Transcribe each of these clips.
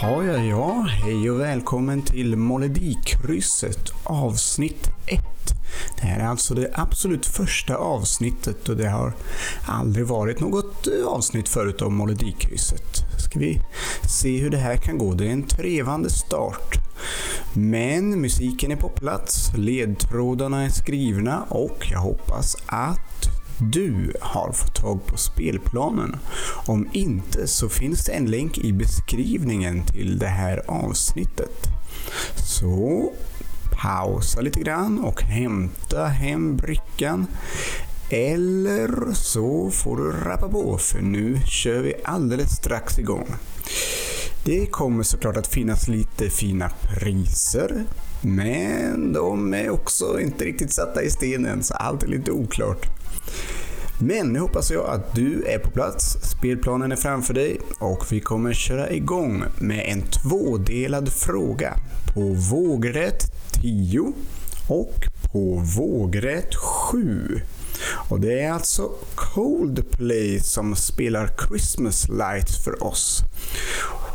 Jaha, ja, ja. Hej och välkommen till Molodikrysset avsnitt 1. Det här är alltså det absolut första avsnittet och det har aldrig varit något eh, avsnitt förut om Molodikrysset. Ska vi se hur det här kan gå. Det är en trevande start. Men musiken är på plats, ledtrådarna är skrivna och jag hoppas att du har fått tag på spelplanen. Om inte så finns det en länk i beskrivningen till det här avsnittet. Så pausa lite grann och hämta hem brickan. Eller så får du rappa på för nu kör vi alldeles strax igång. Det kommer såklart att finnas lite fina priser. Men de är också inte riktigt satta i stenen så allt är lite oklart. Men nu hoppas jag att du är på plats, spelplanen är framför dig och vi kommer köra igång med en tvådelad fråga på vågrätt 10 och på vågrätt 7. Och det är alltså Coldplay som spelar Christmas Lights för oss.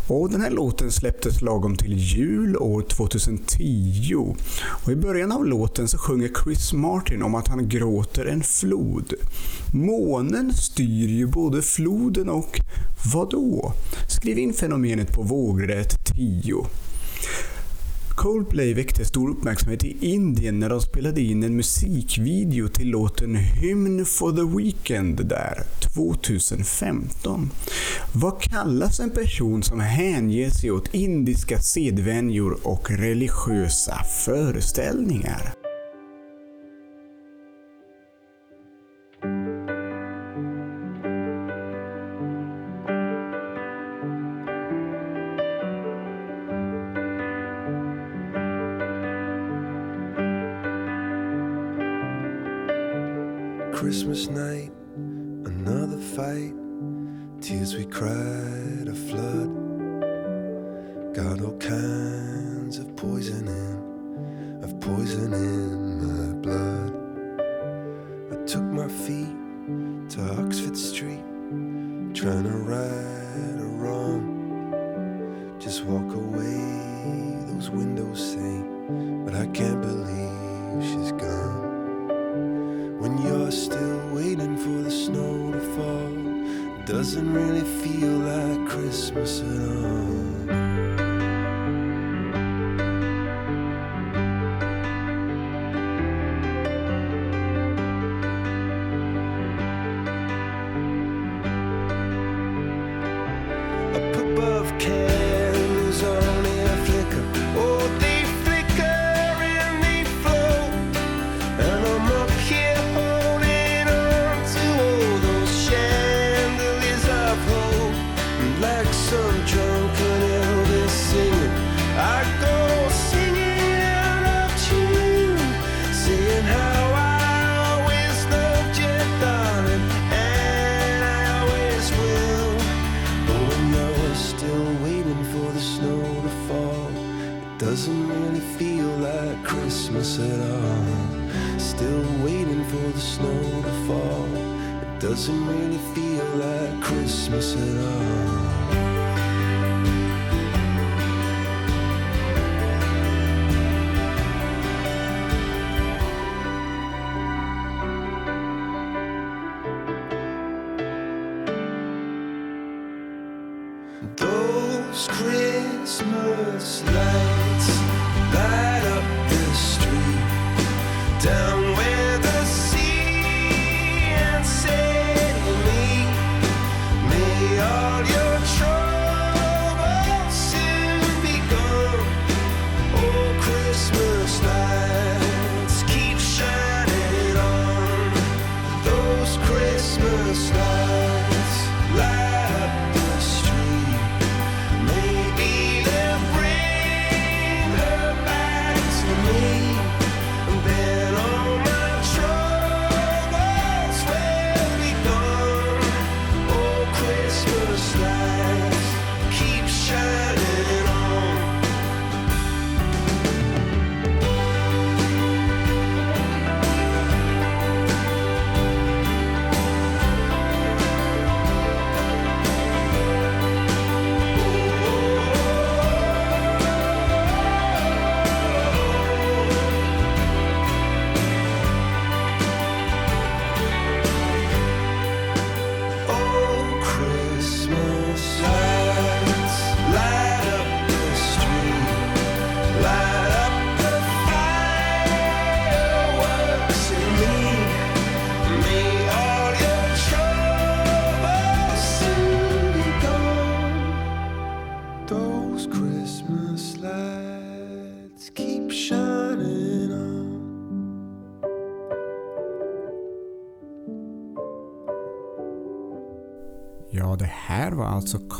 Och den här låten släpptes lagom till jul år 2010. Och I början av låten så sjunger Chris Martin om att han gråter en flod. Månen styr ju både floden och vadå? Skriv in fenomenet på vågrätt 10. Coldplay väckte stor uppmärksamhet i Indien när de spelade in en musikvideo till låten Hymn for the Weekend där 2015. Vad kallas en person som hänger sig åt indiska sedvänjor och religiösa föreställningar?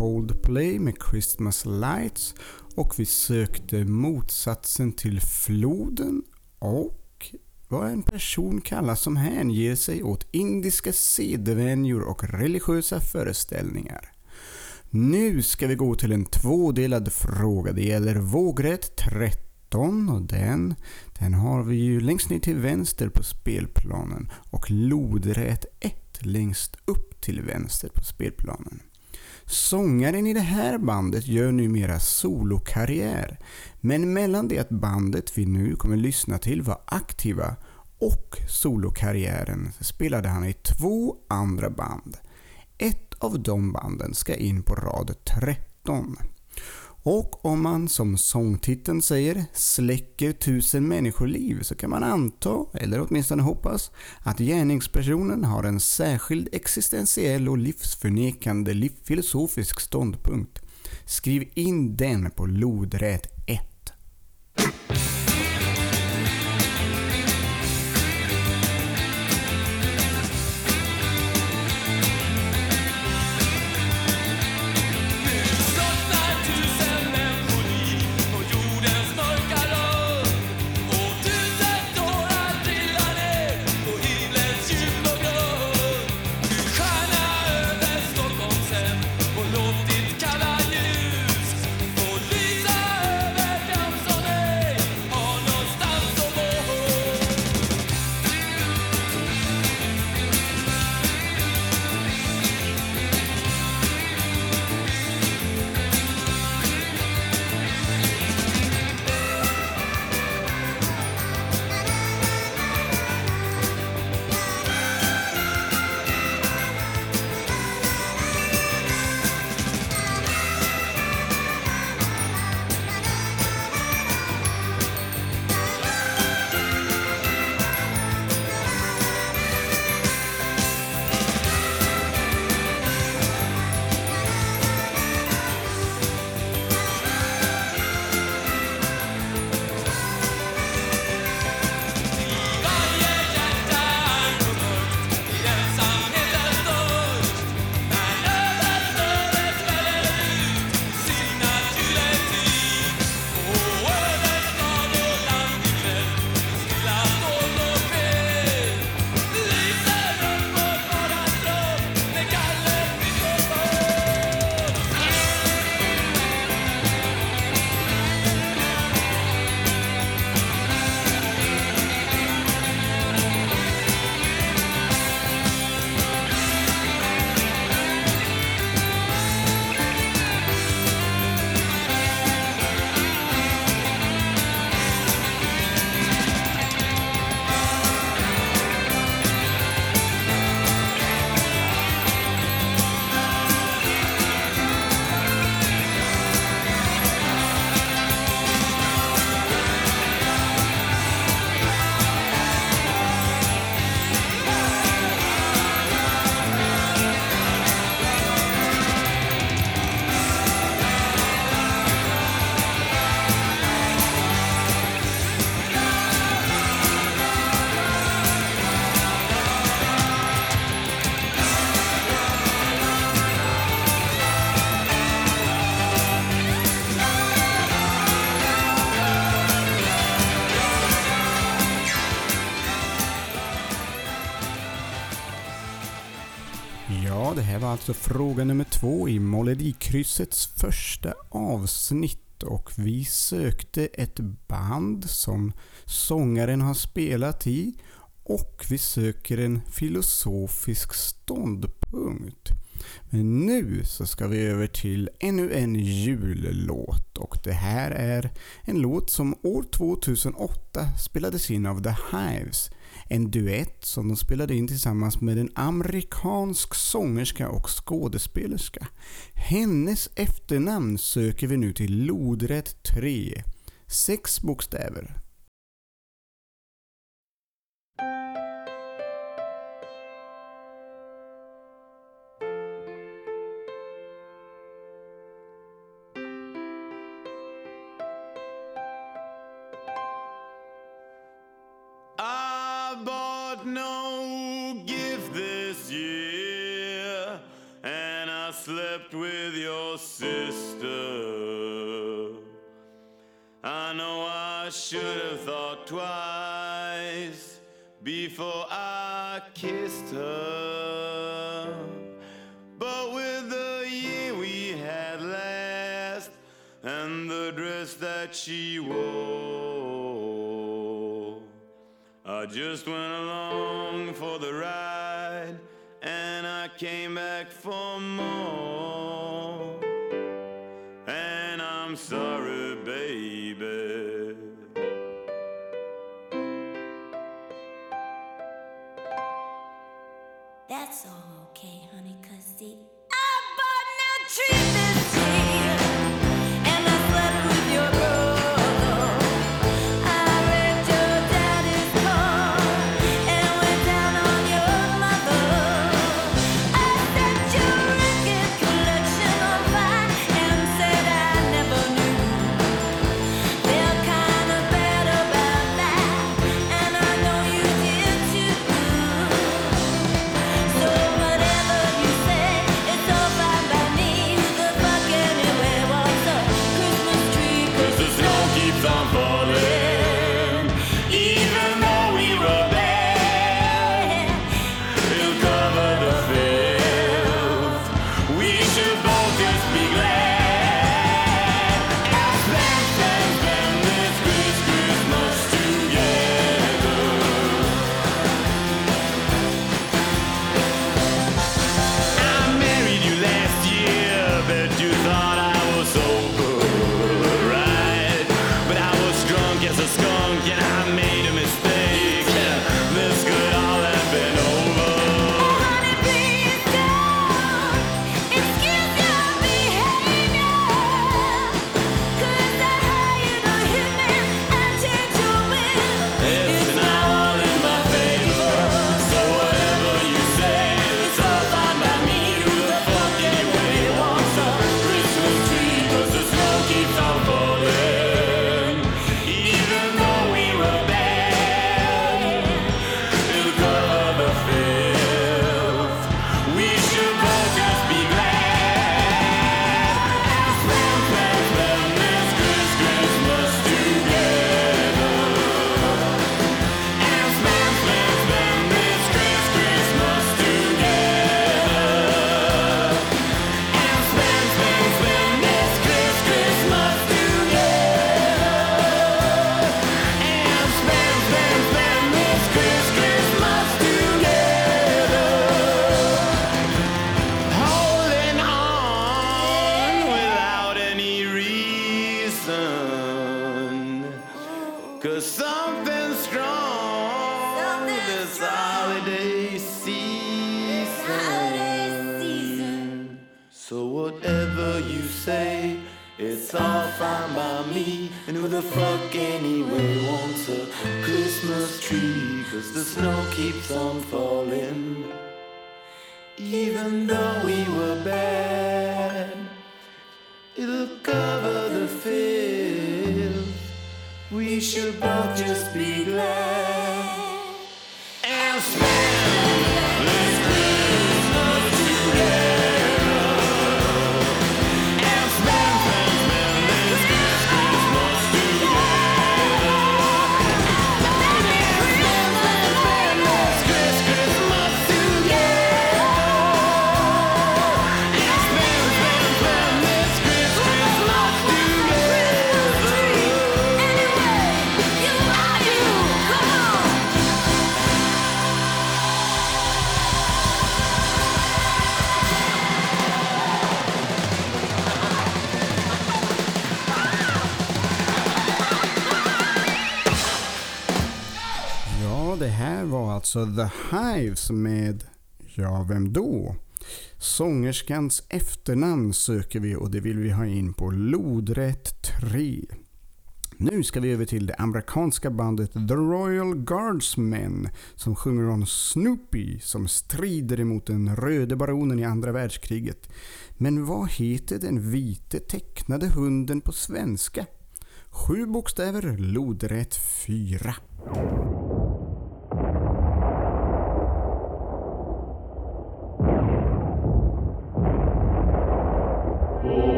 Coldplay med Christmas Lights och vi sökte motsatsen till floden och vad en person kallas som hänger sig åt indiska sedvänjor och religiösa föreställningar. Nu ska vi gå till en tvådelad fråga. Det gäller vågrätt 13 och den, den har vi ju längst ner till vänster på spelplanen och lodrätt 1 längst upp till vänster på spelplanen. Sångaren i det här bandet gör numera solokarriär, men mellan det att bandet vi nu kommer lyssna till var aktiva och solokarriären spelade han i två andra band. Ett av de banden ska in på rad 13. Och om man som sångtiteln säger släcker tusen människoliv så kan man anta, eller åtminstone hoppas, att gärningspersonen har en särskild existentiell och livsförnekande filosofisk ståndpunkt. Skriv in den på lodrät alltså fråga nummer två i Molodikryssets första avsnitt och vi sökte ett band som sångaren har spelat i och vi söker en filosofisk ståndpunkt. Men nu så ska vi över till ännu en jullåt och det här är en låt som år 2008 spelades in av The Hives. En duett som de spelade in tillsammans med en amerikansk sångerska och skådespelerska. Hennes efternamn söker vi nu till lodrätt 3. Sex bokstäver. your sister. I know I should have thought twice before I kissed her. But with the year we had last and the dress that she wore, I just went along. it's all fine by me. And who the fuck anyway wants a Christmas tree? Cause the snow keeps on falling. Even though we were bad, it'll cover the field. We should both just be glad. där var alltså The Hives med Ja, vem då? Sångerskans efternamn söker vi och det vill vi ha in på lodrätt 3. Nu ska vi över till det amerikanska bandet The Royal Guardsmen som sjunger om Snoopy som strider emot den röde baronen i andra världskriget. Men vad heter den vite tecknade hunden på svenska? Sju bokstäver, lodrätt 4.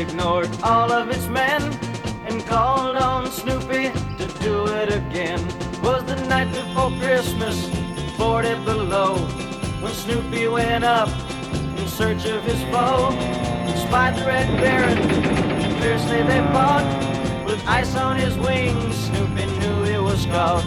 Ignored all of its men and called on Snoopy to do it again. Was the night before Christmas, 40 below, when Snoopy went up in search of his foe. Spied the Red Baron, fiercely they fought. With ice on his wings, Snoopy knew he was caught.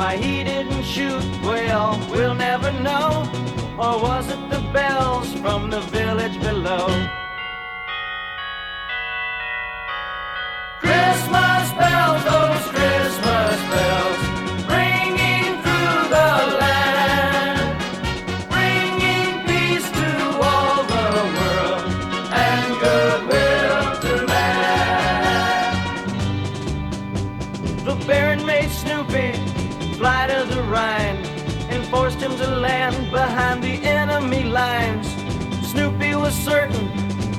Why he didn't shoot, well, we'll never know. Or was it the bells from the village below? Rhine and forced him to land behind the enemy lines. Snoopy was certain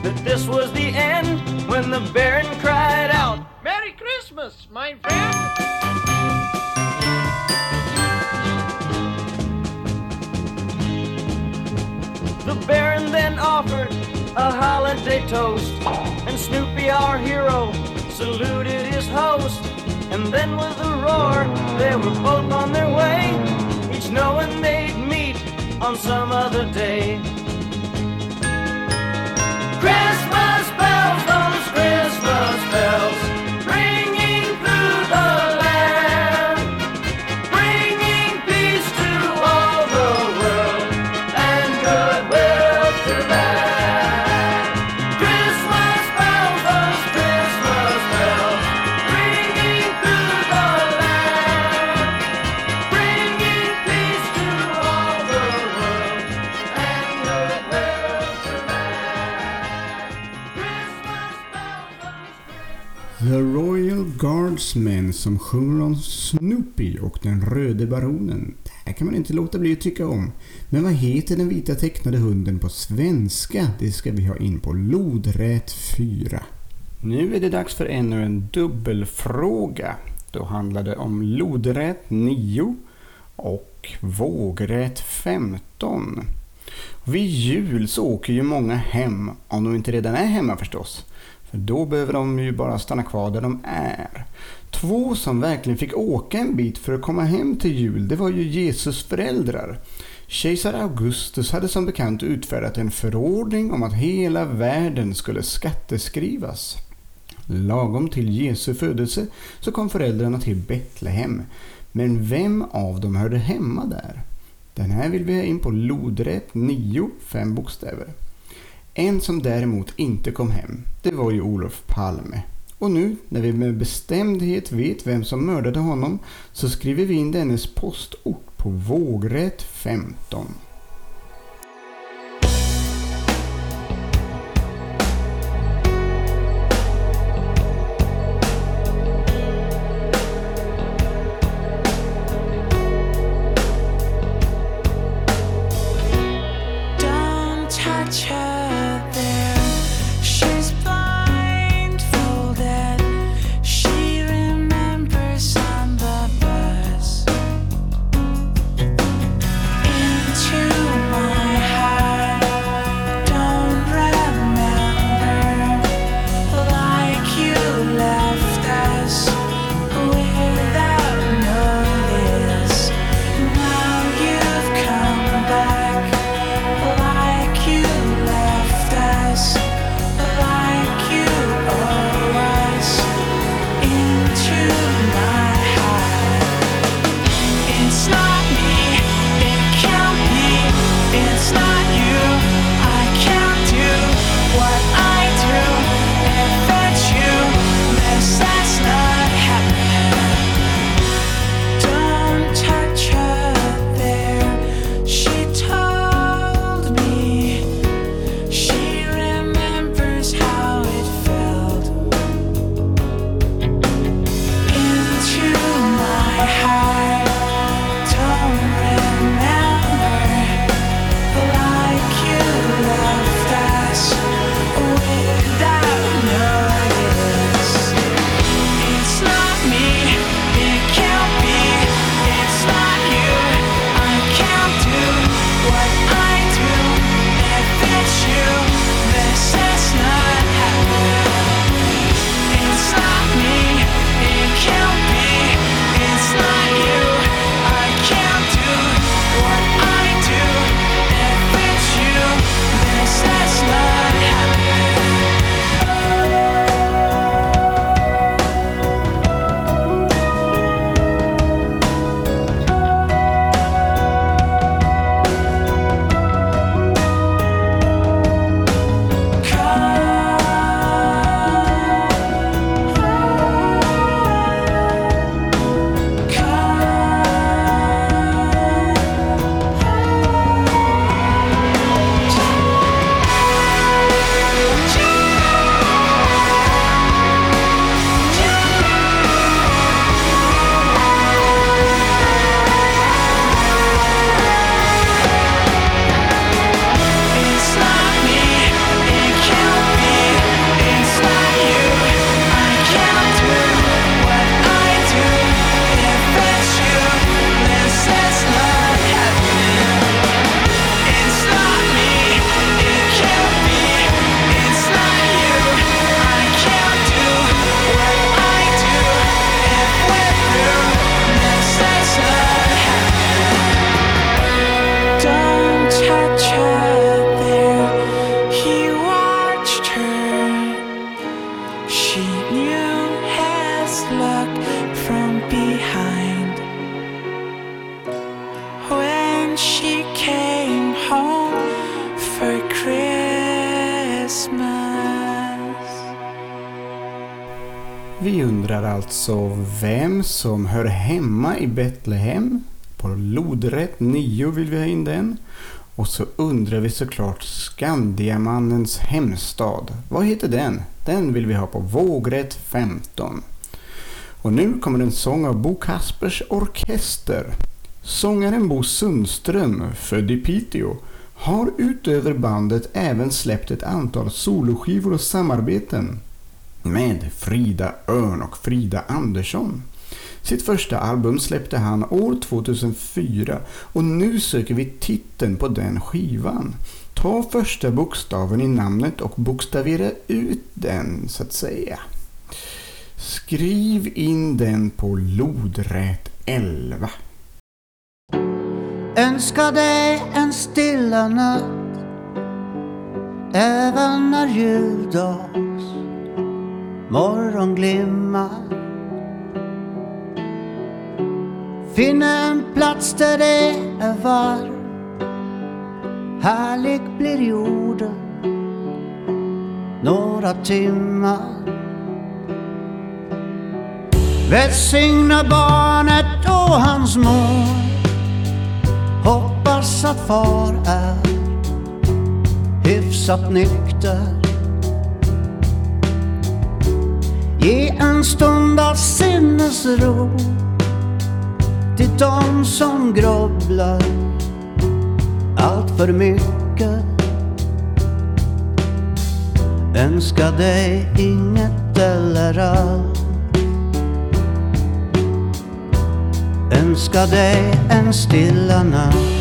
that this was the end when the Baron cried out, Merry Christmas, my friend! The Baron then offered a holiday toast, and Snoopy, our hero, saluted his host. And then with a roar, they were both on their way, each knowing they'd meet on some other day. Christmas bells, those Christmas bells, män som sjunger om Snoopy och den röde baronen. Det här kan man inte låta bli att tycka om. Men vad heter den vita tecknade hunden på svenska? Det ska vi ha in på lodrät 4. Nu är det dags för ännu en dubbelfråga. Då handlar det om lodrät 9 och vågrät 15. Vid jul så åker ju många hem, om de inte redan är hemma förstås. För då behöver de ju bara stanna kvar där de är. Två som verkligen fick åka en bit för att komma hem till jul, det var ju Jesus föräldrar. Kejsar Augustus hade som bekant utfärdat en förordning om att hela världen skulle skatteskrivas. Lagom till Jesu födelse så kom föräldrarna till Betlehem. Men vem av dem hörde hemma där? Den här vill vi ha in på lodrätt 9, fem bokstäver. En som däremot inte kom hem, det var ju Olof Palme. Och nu, när vi med bestämdhet vet vem som mördade honom, så skriver vi in dennes postort på vågrätt 15. Som hör hemma i Betlehem. På lodrätt 9 vill vi ha in den. Och så undrar vi såklart Skandiamannens hemstad. Vad heter den? Den vill vi ha på vågrätt 15. Och nu kommer en sång av Bo Kaspers Orkester. Sångaren Bo Sundström, född i Piteå, har utöver bandet även släppt ett antal soloskivor och samarbeten med Frida Örn och Frida Andersson. Sitt första album släppte han år 2004 och nu söker vi titeln på den skivan. Ta första bokstaven i namnet och bokstavera ut den så att säga. Skriv in den på lodrät 11. Önskar dig en stilla natt Även när juldags morgon glimmar Finna en plats där det är varmt. Härlig blir jorden. Några timmar. Välsigna barnet och hans mor. Hoppas att far är hyfsat nykter. Ge en stund av sinnesro till de som grubblar allt för mycket. Önska dig inget eller allt. Önska dig en stilla natt.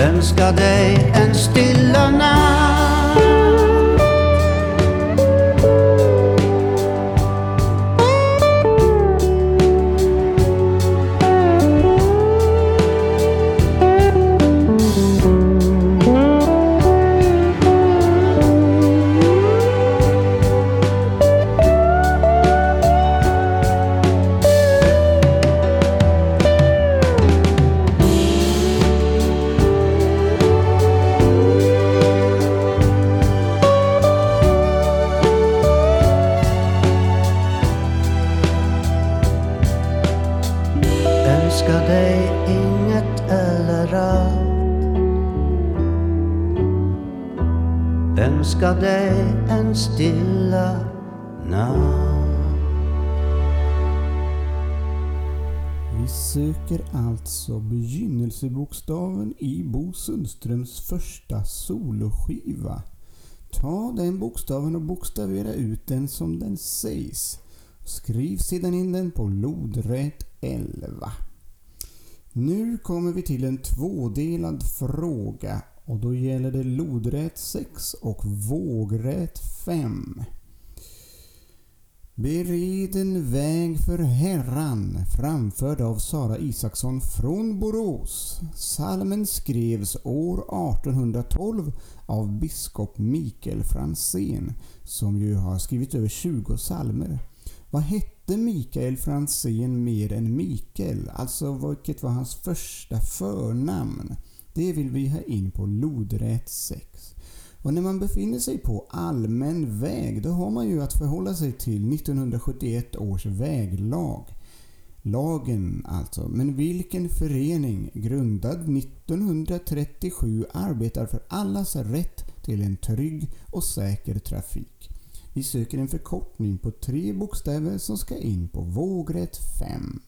Önskar dig en stilla natt. Önska dig en stilla natt Vi söker alltså begynnelsebokstaven i Bo Sundströms första soloskiva. Ta den bokstaven och bokstavera ut den som den sägs. Skriv sedan in den på lodrät 11. Nu kommer vi till en tvådelad fråga och då gäller det lodrät 6 och vågrät 5. Bered en väg för Herran framförd av Sara Isaksson från Borås. Salmen skrevs år 1812 av biskop Mikael Franzén som ju har skrivit över 20 salmer. Vad hette Mikael Franzén mer än Mikael? Alltså vilket var hans första förnamn? Det vill vi ha in på lodrät 6. Och när man befinner sig på allmän väg då har man ju att förhålla sig till 1971 års väglag. Lagen alltså, men vilken förening grundad 1937 arbetar för allas rätt till en trygg och säker trafik? Vi söker en förkortning på tre bokstäver som ska in på vågrätt 5.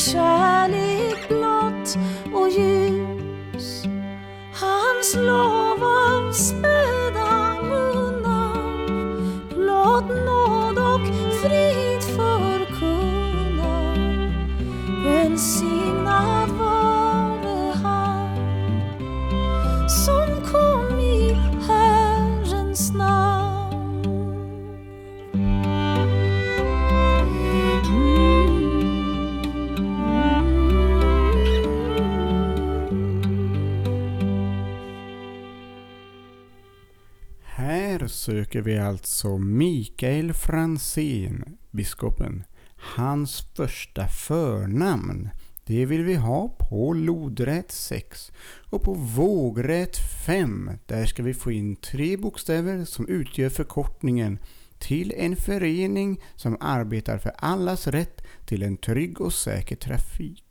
Kärlek blott och ljus. Besöker söker vi alltså Mikael Franzén, biskopen. Hans första förnamn. Det vill vi ha på lodrätt 6. Och på vågrätt 5, där ska vi få in tre bokstäver som utgör förkortningen till en förening som arbetar för allas rätt till en trygg och säker trafik.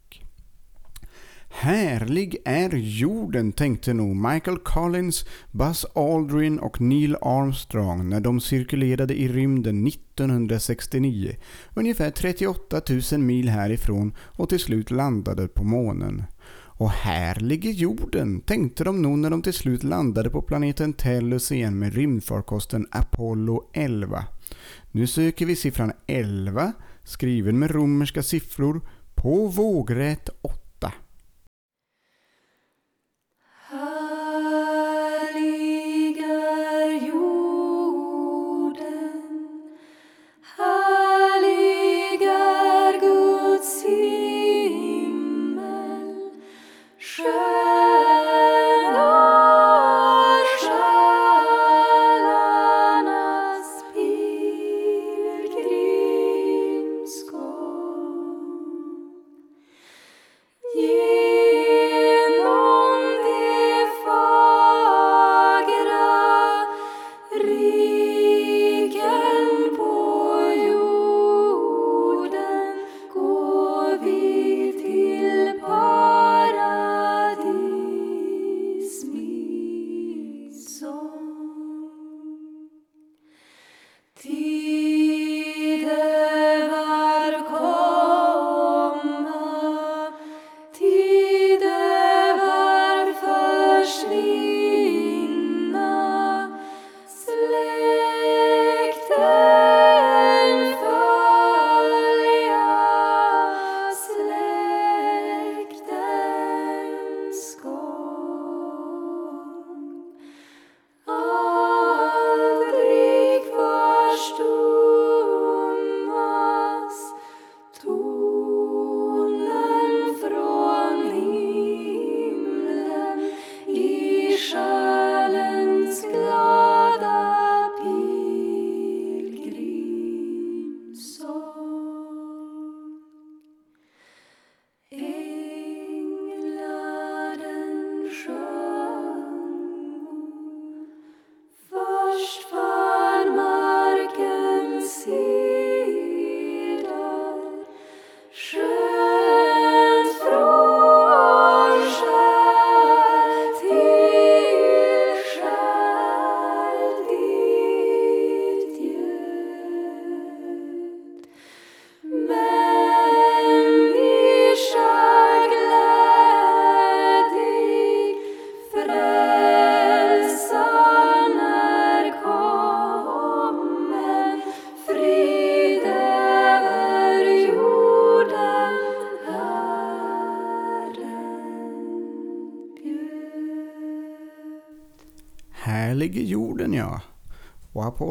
Härlig är jorden, tänkte nog Michael Collins, Buzz Aldrin och Neil Armstrong när de cirkulerade i rymden 1969, ungefär 38 000 mil härifrån och till slut landade på månen. Och här ligger jorden, tänkte de nog när de till slut landade på planeten Tellus igen med rymdfarkosten Apollo 11. Nu söker vi siffran 11, skriven med romerska siffror, på vågrätt 8.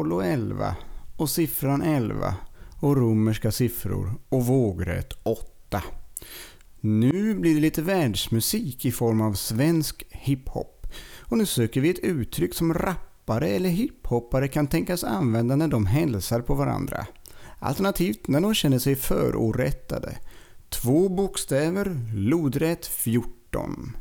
Apollo 11. Och siffran 11. Och romerska siffror. Och vågrätt 8. Nu blir det lite världsmusik i form av svensk hiphop. Och nu söker vi ett uttryck som rappare eller hiphoppare kan tänkas använda när de hälsar på varandra. Alternativt när de känner sig förorättade. Två bokstäver, lodrätt 14.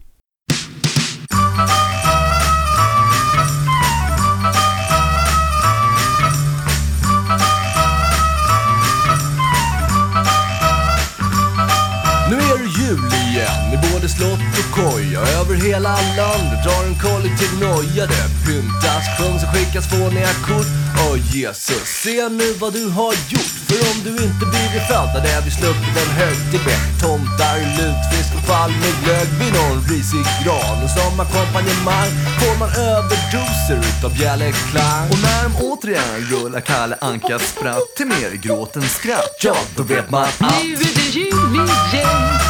Både slott och koja Över hela landet drar en kollektiv noja Det pyntas, sjungs och skickas fåniga kort? Åh Jesus, se nu vad du har gjort. För om du inte blivit född hade vi sluppit en högtid med Tomtar, lutfisk och fall med glögg. Vid någon risig gran Och som ackompanjemang får man överdoser utav bjällerklang. Och när de återigen rullar Kalle Ankas spratt till mer gråt än skratt Ja, då vet man att Nu är det jul igen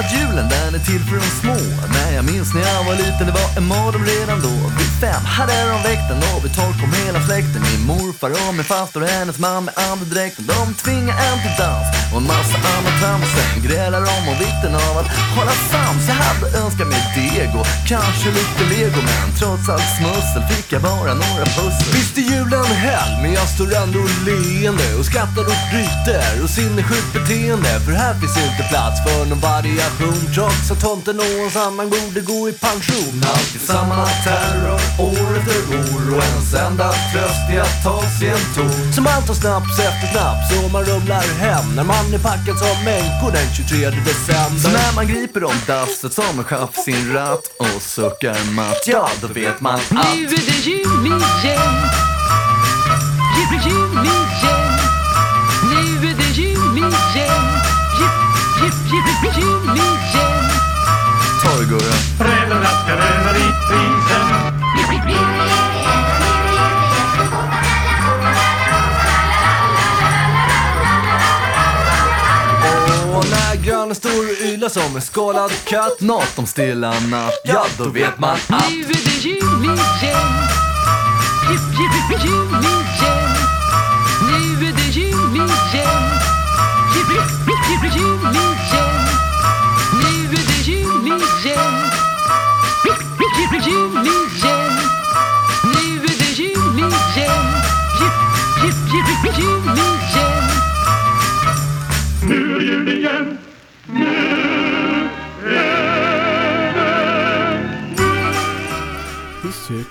att julen den är till för de små. Men jag minns när jag var liten, det var en mardröm redan då. Vid fem hade de väckt en och vid tolv kom hela släkten. Min morfar och min faster och hennes man med andedräkten De tvingade en till dans och en massa annat trams Sen grälar de om vikten av att hålla sams Jag hade önskat mig deg och kanske lite lego Men trots allt smussel fick jag bara några pussel. Visst är julen hell, men jag står ändå leende och skrattar och bryter och sinnessjukt beteende. För här finns inte plats för någon variation trots att tomten och hans annan borde gå i pension. Alltid samma terror, år efter år och ens enda tröst är att ta sig en ton Som allt tar snaps efter snaps och man rumlar hem när man är packad som människor den 23 december. Så när man griper om dasset som en chef sin ratt och suckar matt Ja, då vet man att Nu är det jul igen Jul, jul igen jul, jul, jul igen Torgurra Och när grannen står och ylar som en skålad katt. Något om stilla natt Ja, då vet man att Nu är det jul igen Jul, jul, jul igen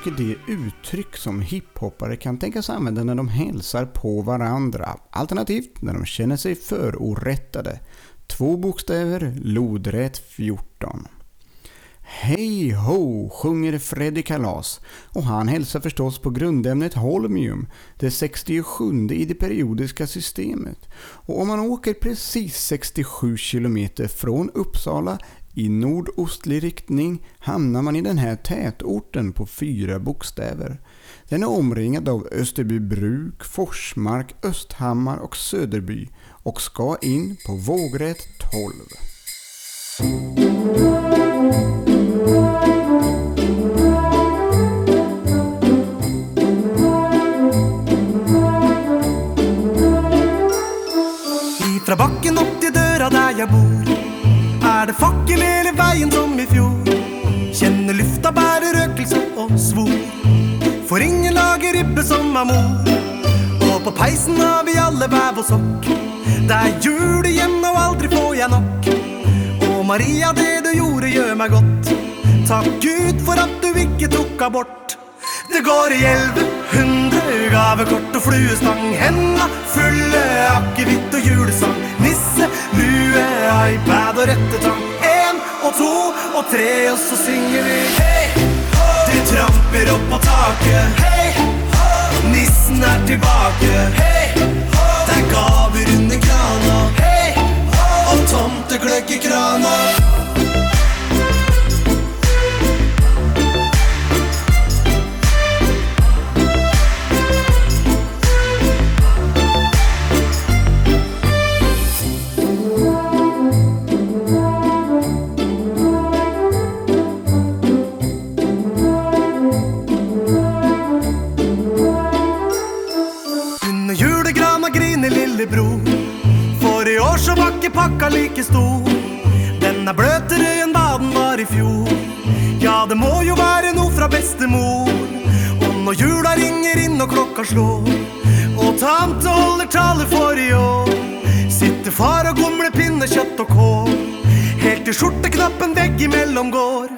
Vi det uttryck som hiphoppare kan tänkas använda när de hälsar på varandra. Alternativt när de känner sig förorättade. Två bokstäver, lodrätt 14. Hej ho, sjunger Freddy Kalas och han hälsar förstås på grundämnet holmium, det 67 i det periodiska systemet. Och om man åker precis 67 kilometer från Uppsala i nordostlig riktning hamnar man i den här tätorten på fyra bokstäver. Den är omringad av Österbybruk, Forsmark, Östhammar och Söderby och ska in på vågrätt 12. Ifrån bakken opp til døra der jeg bor, er det fakkel hele veien som i fjor. Kjenner lufta bærer røkelse og svor. For ingen lager ribbe som er mor. Og på peisen har vi alle hver och sokk. Det er jul igjen, og aldri får jeg nok. Og Maria, det du gjorde, gjør meg godt. Takk Gud for at du ikke tok abort. Det går i elleve hundre gavekort og fluestang. Henda fulle akevitt og julesang. Nisse, lue, iPad og rettetang. Én og to og tre, og så synger vi Hei, ho! Du tramper opp på taket. Hei, ho! Nissen er tilbake. Hei, ho! Det er gaver under krana. Hei, ho! Og tomtegløgg i krana. Ikke pakka like stor. Den er bløtere enn hva den var i fjor. Ja, det må jo være noe fra bestemor. Og når jula ringer inn og klokka slår, og tante holder tale for i år, sitter far og gomler pinnekjøtt og kål. Helt til skjorteknappen veggimellom går.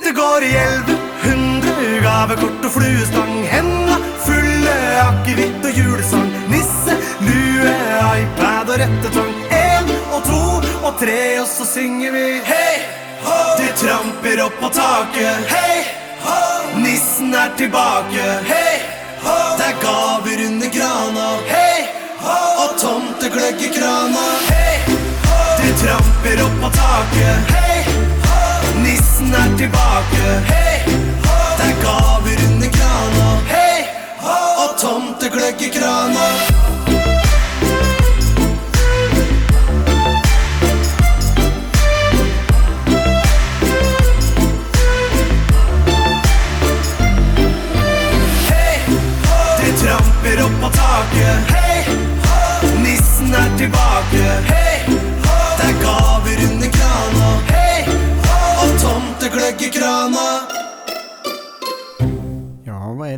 Det går i elleve hundre gavekort og fluestang. Henda fulle akevitt og julesang. Nisse, lue, iPad og rettetang. Tre, og så synger vi Hei, ho! De tramper opp på taket. Ho! Nissen tilbake. Hei, ho! Det er gaver under grana. Hei, ho! Og tomtegløgg i krana. Hei, ho! De tramper opp på taket. Ho! Nissen tilbake. Hei, ho! Det er gaver under grana. Hei, ho! Og tomtegløgg i krana.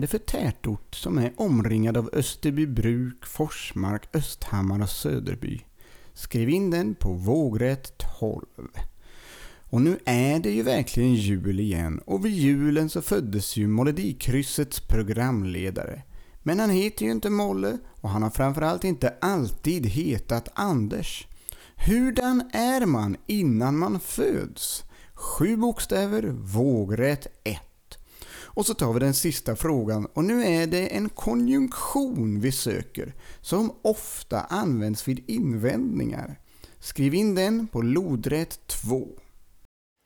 För tätort som är omringad av Österbybruk, Forsmark, Östhammar och Söderby? Skriv in den på vågrätt 12. Och nu är det ju verkligen jul igen och vid julen så föddes ju Melodikryssets programledare. Men han heter ju inte Molle och han har framförallt inte alltid hetat Anders. Hurdan är man innan man föds? Sju bokstäver, vågrätt 1. Och så tar vi den sista frågan och nu är det en konjunktion vi söker som ofta används vid invändningar. Skriv in den på lodrätt 2.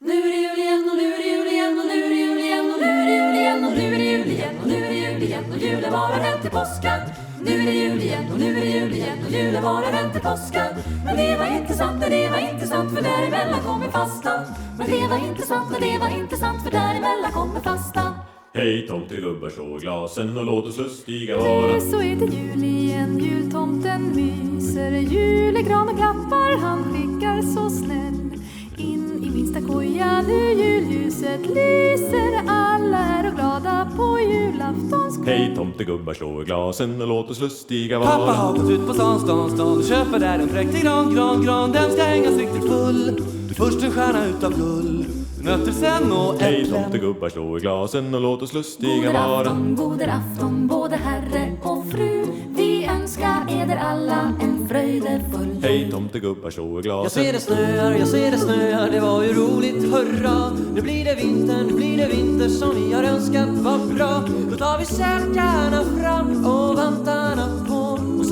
Nu är det jul igen och nu är det jul igen och nu är det jul igen och nu är det jul igen och nu är det jul igen och nu är det jul igen och julen varar än till påsken. Nu är det jul igen och nu är det jul igen och julen varar än till påsken. Men det var inte sant, nej det var inte sant för däremellan kommer fastan. Men det var inte sant, nej det var inte sant för däremellan kommer fastan. Hej tomtegubbar, slå glasen och låt oss lustiga vara. så är det jul igen, jultomten myser. Julegranen klappar, han skickar så snäll. In i minsta koja, nu julljuset lyser. Alla är och glada på julaftons kväll. Hej tomtegubbar, slå glasen och låt oss lustiga Pappa vara. har gått ut på stan, stan, stan och köper där en präktig gran, gran, gran Den ska hängas riktigt full. Först en stjärna utav guld Nötter sen och Hej äpplen. tomtegubbar, slå i glasen och låt oss lustiga Goder vara. afton, goder afton, både herre och fru. Vi önskar eder alla en fröjdefull Hej tomtegubbar, slå i Jag ser glasen. det snöar, jag ser det snöar, det var ju roligt, hurra. Nu blir det vinter, nu blir det vinter som vi har önskat, vad bra. Då tar vi sälkarna fram och vantarna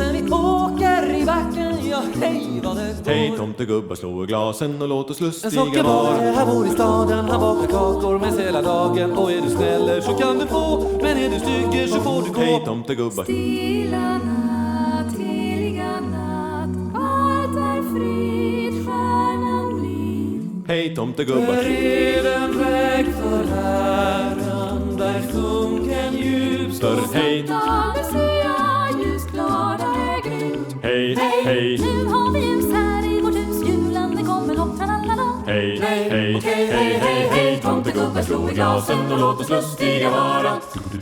sen vi åker i backen, ja hej vad det går Hej tomtegubbar, slå i glasen och låt oss En lustiga sockerbagare vara. här bor i staden, han bakar kakor med hela dagen Och är du snäller så kan du få, men är du stygger så får du Hej gå tomtegubbar. Stilla natt, heliga natt Allt är frid, stjärnan blir Hej tomtegubbar. Bered en väg för Herren där sjunken djup Större hej, hej, hej. Nu har vi ljus här i vårt hus. Julen den kommer lopp, tralala. Hej, hej, hej, hej, hej, tomtegubbar slå i glasen och låt oss lustiga vara.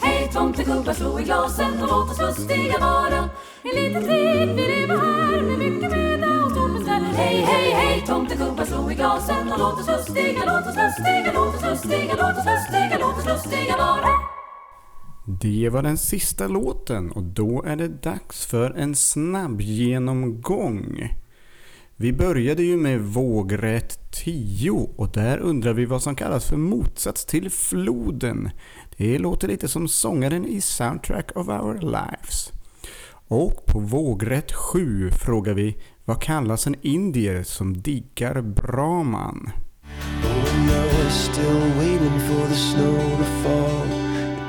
Hej tomtegubbar, slå i glasen och låt oss lustiga vara. En liten tid vi lever här med mycket möda och stort besvär. Hej, hej, hej. Tomtegubbar, slå i glasen och låt oss lustiga, låt oss lustiga, låt oss lustiga, låt oss lustiga, låt oss lustiga vara det var den sista låten och då är det dags för en snabb genomgång. Vi började ju med vågrätt 10 och där undrar vi vad som kallas för motsats till floden. Det låter lite som sångaren i Soundtrack of Our Lives. Och på vågrätt 7 frågar vi vad kallas en indier som diggar Brahman? Oh no,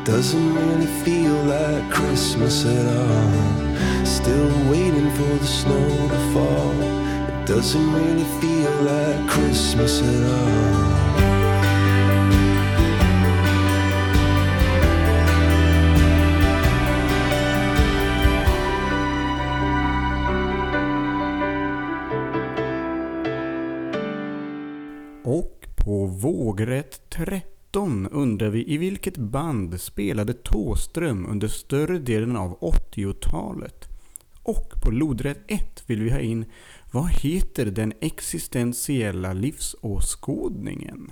Doesn't really feel like Christmas at all. Still waiting for the snow to fall. It doesn't really feel like Christmas at all. Och på vågrätt 30 13 undrar vi i vilket band spelade Tåström under större delen av 80-talet? Och på lodrätt 1 vill vi ha in vad heter den existentiella livsåskådningen?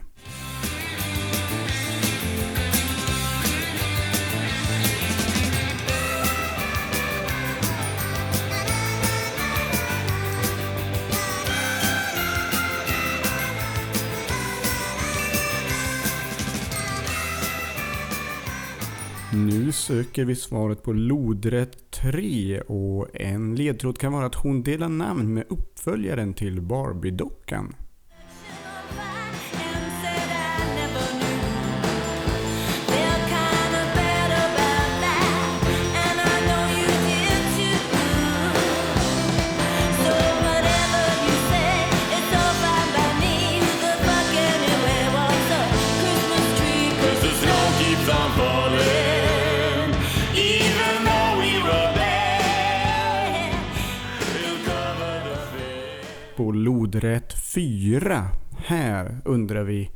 Nu söker vi svaret på lodrätt 3 och en ledtråd kan vara att hon delar namn med uppföljaren till Barbie-dockan. Lodrätt 4. Här undrar vi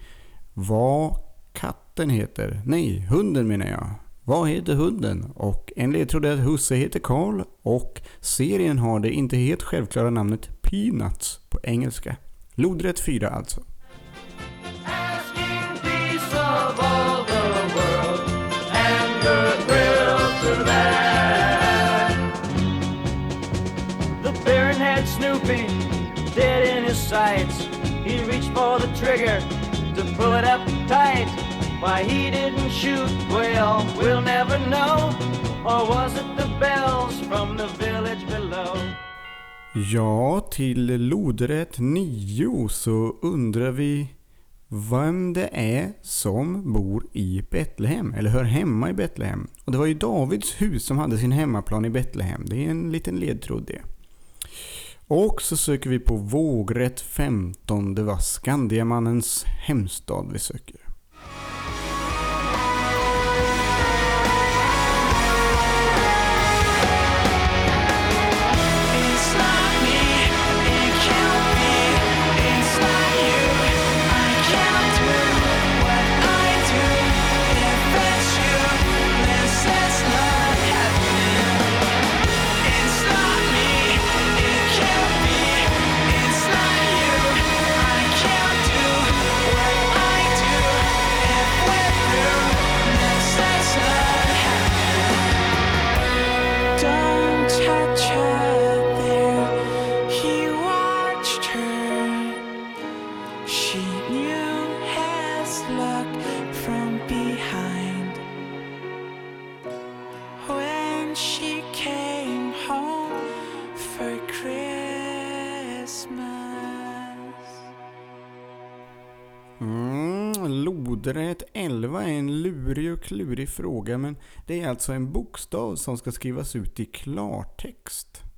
vad katten heter. Nej, hunden menar jag. Vad heter hunden? Och en ledtråd är att husse heter Karl och serien har det inte helt självklara namnet Peanuts på engelska. Lodrätt 4 alltså. Trigger to pull it up tight. Why he didn't shoot, well, we'll never know. Or was it the bells from the village below? Ja, till lodrätt 9 så undrar vi vem det är som bor i Betlehem, eller hör hemma i Betlehem. Och det var ju Davids hus som hade sin hemmaplan i Betlehem. Det är en liten ledtråd det. Och så söker vi på vågrätt 15. Det var Skandiamannens hemstad vi söker. Lodrätt 11 är en lurig och klurig fråga men det är alltså en bokstav som ska skrivas ut i klartext.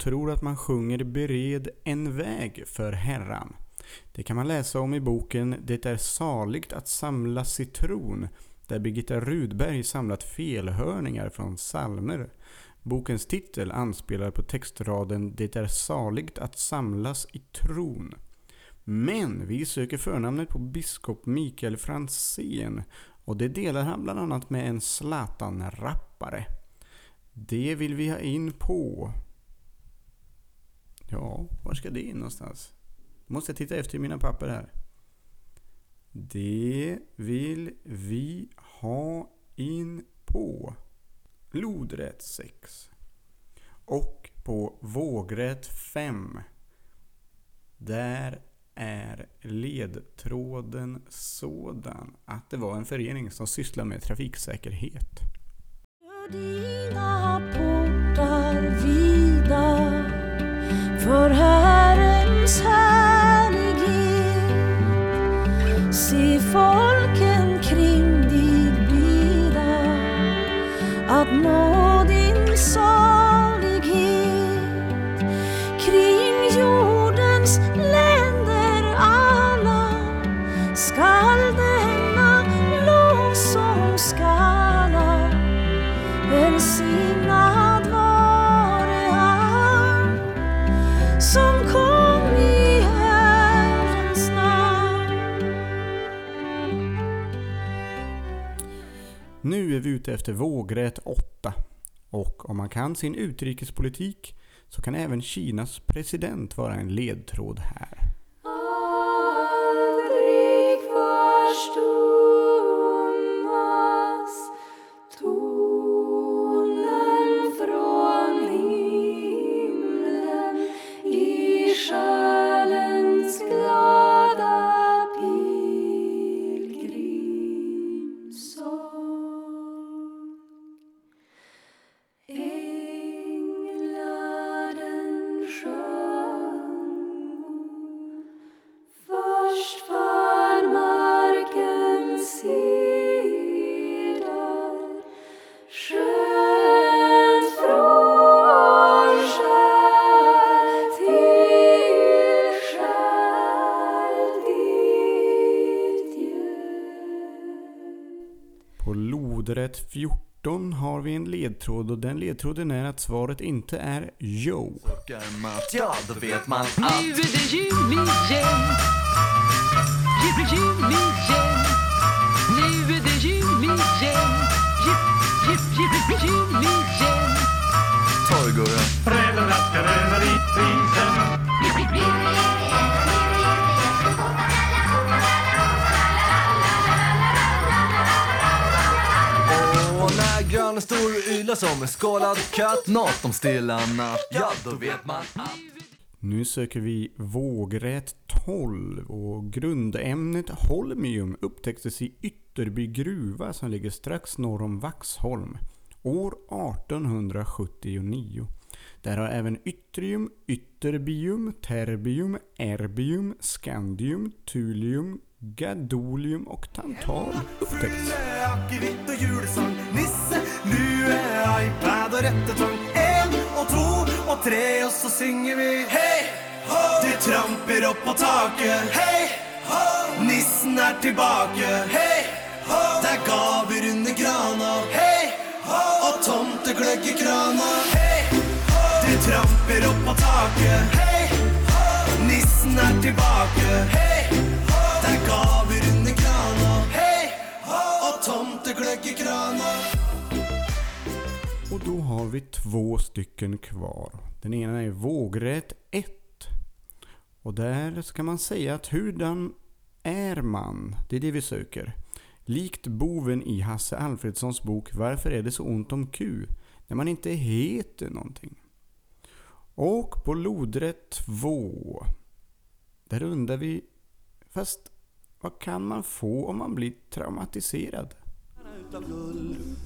Tror att man sjunger Bered en väg för Herran. Det kan man läsa om i boken Det är saligt att samla citron där Birgitta Rudberg samlat felhörningar från psalmer. Bokens titel anspelar på textraden Det är saligt att samlas i tron. Men vi söker förnamnet på biskop Mikael Franzén och det delar han bland annat med en Zlatan-rappare. Det vill vi ha in på... Ja, var ska det in någonstans? Måste jag titta efter i mina papper här. Det vill vi ha in på lodrätt 6. Och på vågrätt 5. Där är ledtråden sådan att det var en förening som sysslar med trafiksäkerhet. dina portar vida för Herrens härlighet. Se folken kring dig bida att nå Nu är vi ute efter vågrätt 8. Och om man kan sin utrikespolitik så kan även Kinas president vara en ledtråd här. Aldrig förstummas lodrätt 14 har vi en ledtråd och den ledtråden är att svaret inte är jo. Ja, då vet man Nu allt. är det jul igen Jul, jul igen stor yla som en skalad katt Nåt om stilla natt, ja då vet man att Nu söker vi vågrät 12 och grundämnet holmium upptäcktes i Ytterby gruva som ligger strax norr om Vaxholm år 1879. Där har även yttrium, ytterbium, terbium, erbium, Skandium, Tulium gadolium och tantal upptäckts. Nisse, nu är iPad och rättetång En och två och tre och så singer vi Hej, ho! Det tramper upp på taket Hej, ho! Nissen är tillbaka Hej, ho! Det är gaver under grana Hej, ho! Och tomteglögg i krana Hej, ho! Det tramper upp på taket Hej, ho! Nissen är tillbaka Hej, ho! Gaver under krana. Hej! Och tomteglögg i krana Och då har vi två stycken kvar. Den ena är vågrätt 1. Och där ska man säga att hurdan är man? Det är det vi söker. Likt boven i Hasse Alfredsons bok Varför är det så ont om Q? När man inte heter någonting. Och på lodrätt 2. Där undrar vi, fast vad kan man få om man blir traumatiserad?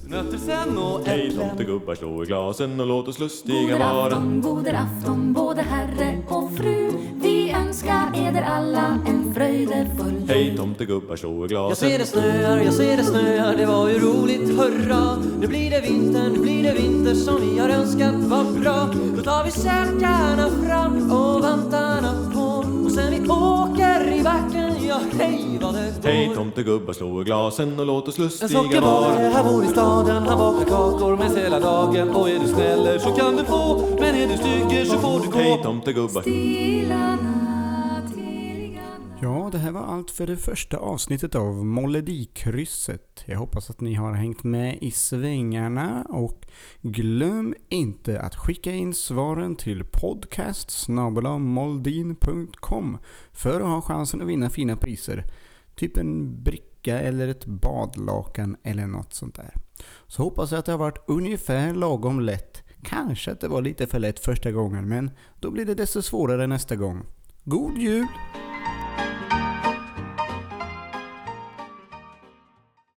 Nötter sen och Hej tomtegubbar, slå i glasen och låt oss lustiga Goder vara. afton, goder afton, både herre och fru. Vi önskar eder alla en fröjdefull Hej tomtegubbar, slå i Jag ser det glasen. snöar, jag ser det snöar, det var ju roligt, hurra Nu blir det vinter, nu blir det vinter som vi har önskat, vad bra Då tar vi säckarna fram och vantarna på Och sen vi åker i backen, ja hej vad det går Hej tomtegubbar, slå i glasen och låt oss En lustiga vara. här bor i staden, han bakar kakor med hela dagen Och är du snäller så kan du få, men är du stygger så får du gå Hej tomtegubbar. Stilla Ja, det här var allt för det första avsnittet av Molledikrysset. Jag hoppas att ni har hängt med i svängarna och glöm inte att skicka in svaren till podcast för att ha chansen att vinna fina priser. Typ en bricka eller ett badlakan eller något sånt där. Så hoppas jag att det har varit ungefär lagom lätt. Kanske att det var lite för lätt första gången men då blir det desto svårare nästa gång. God jul!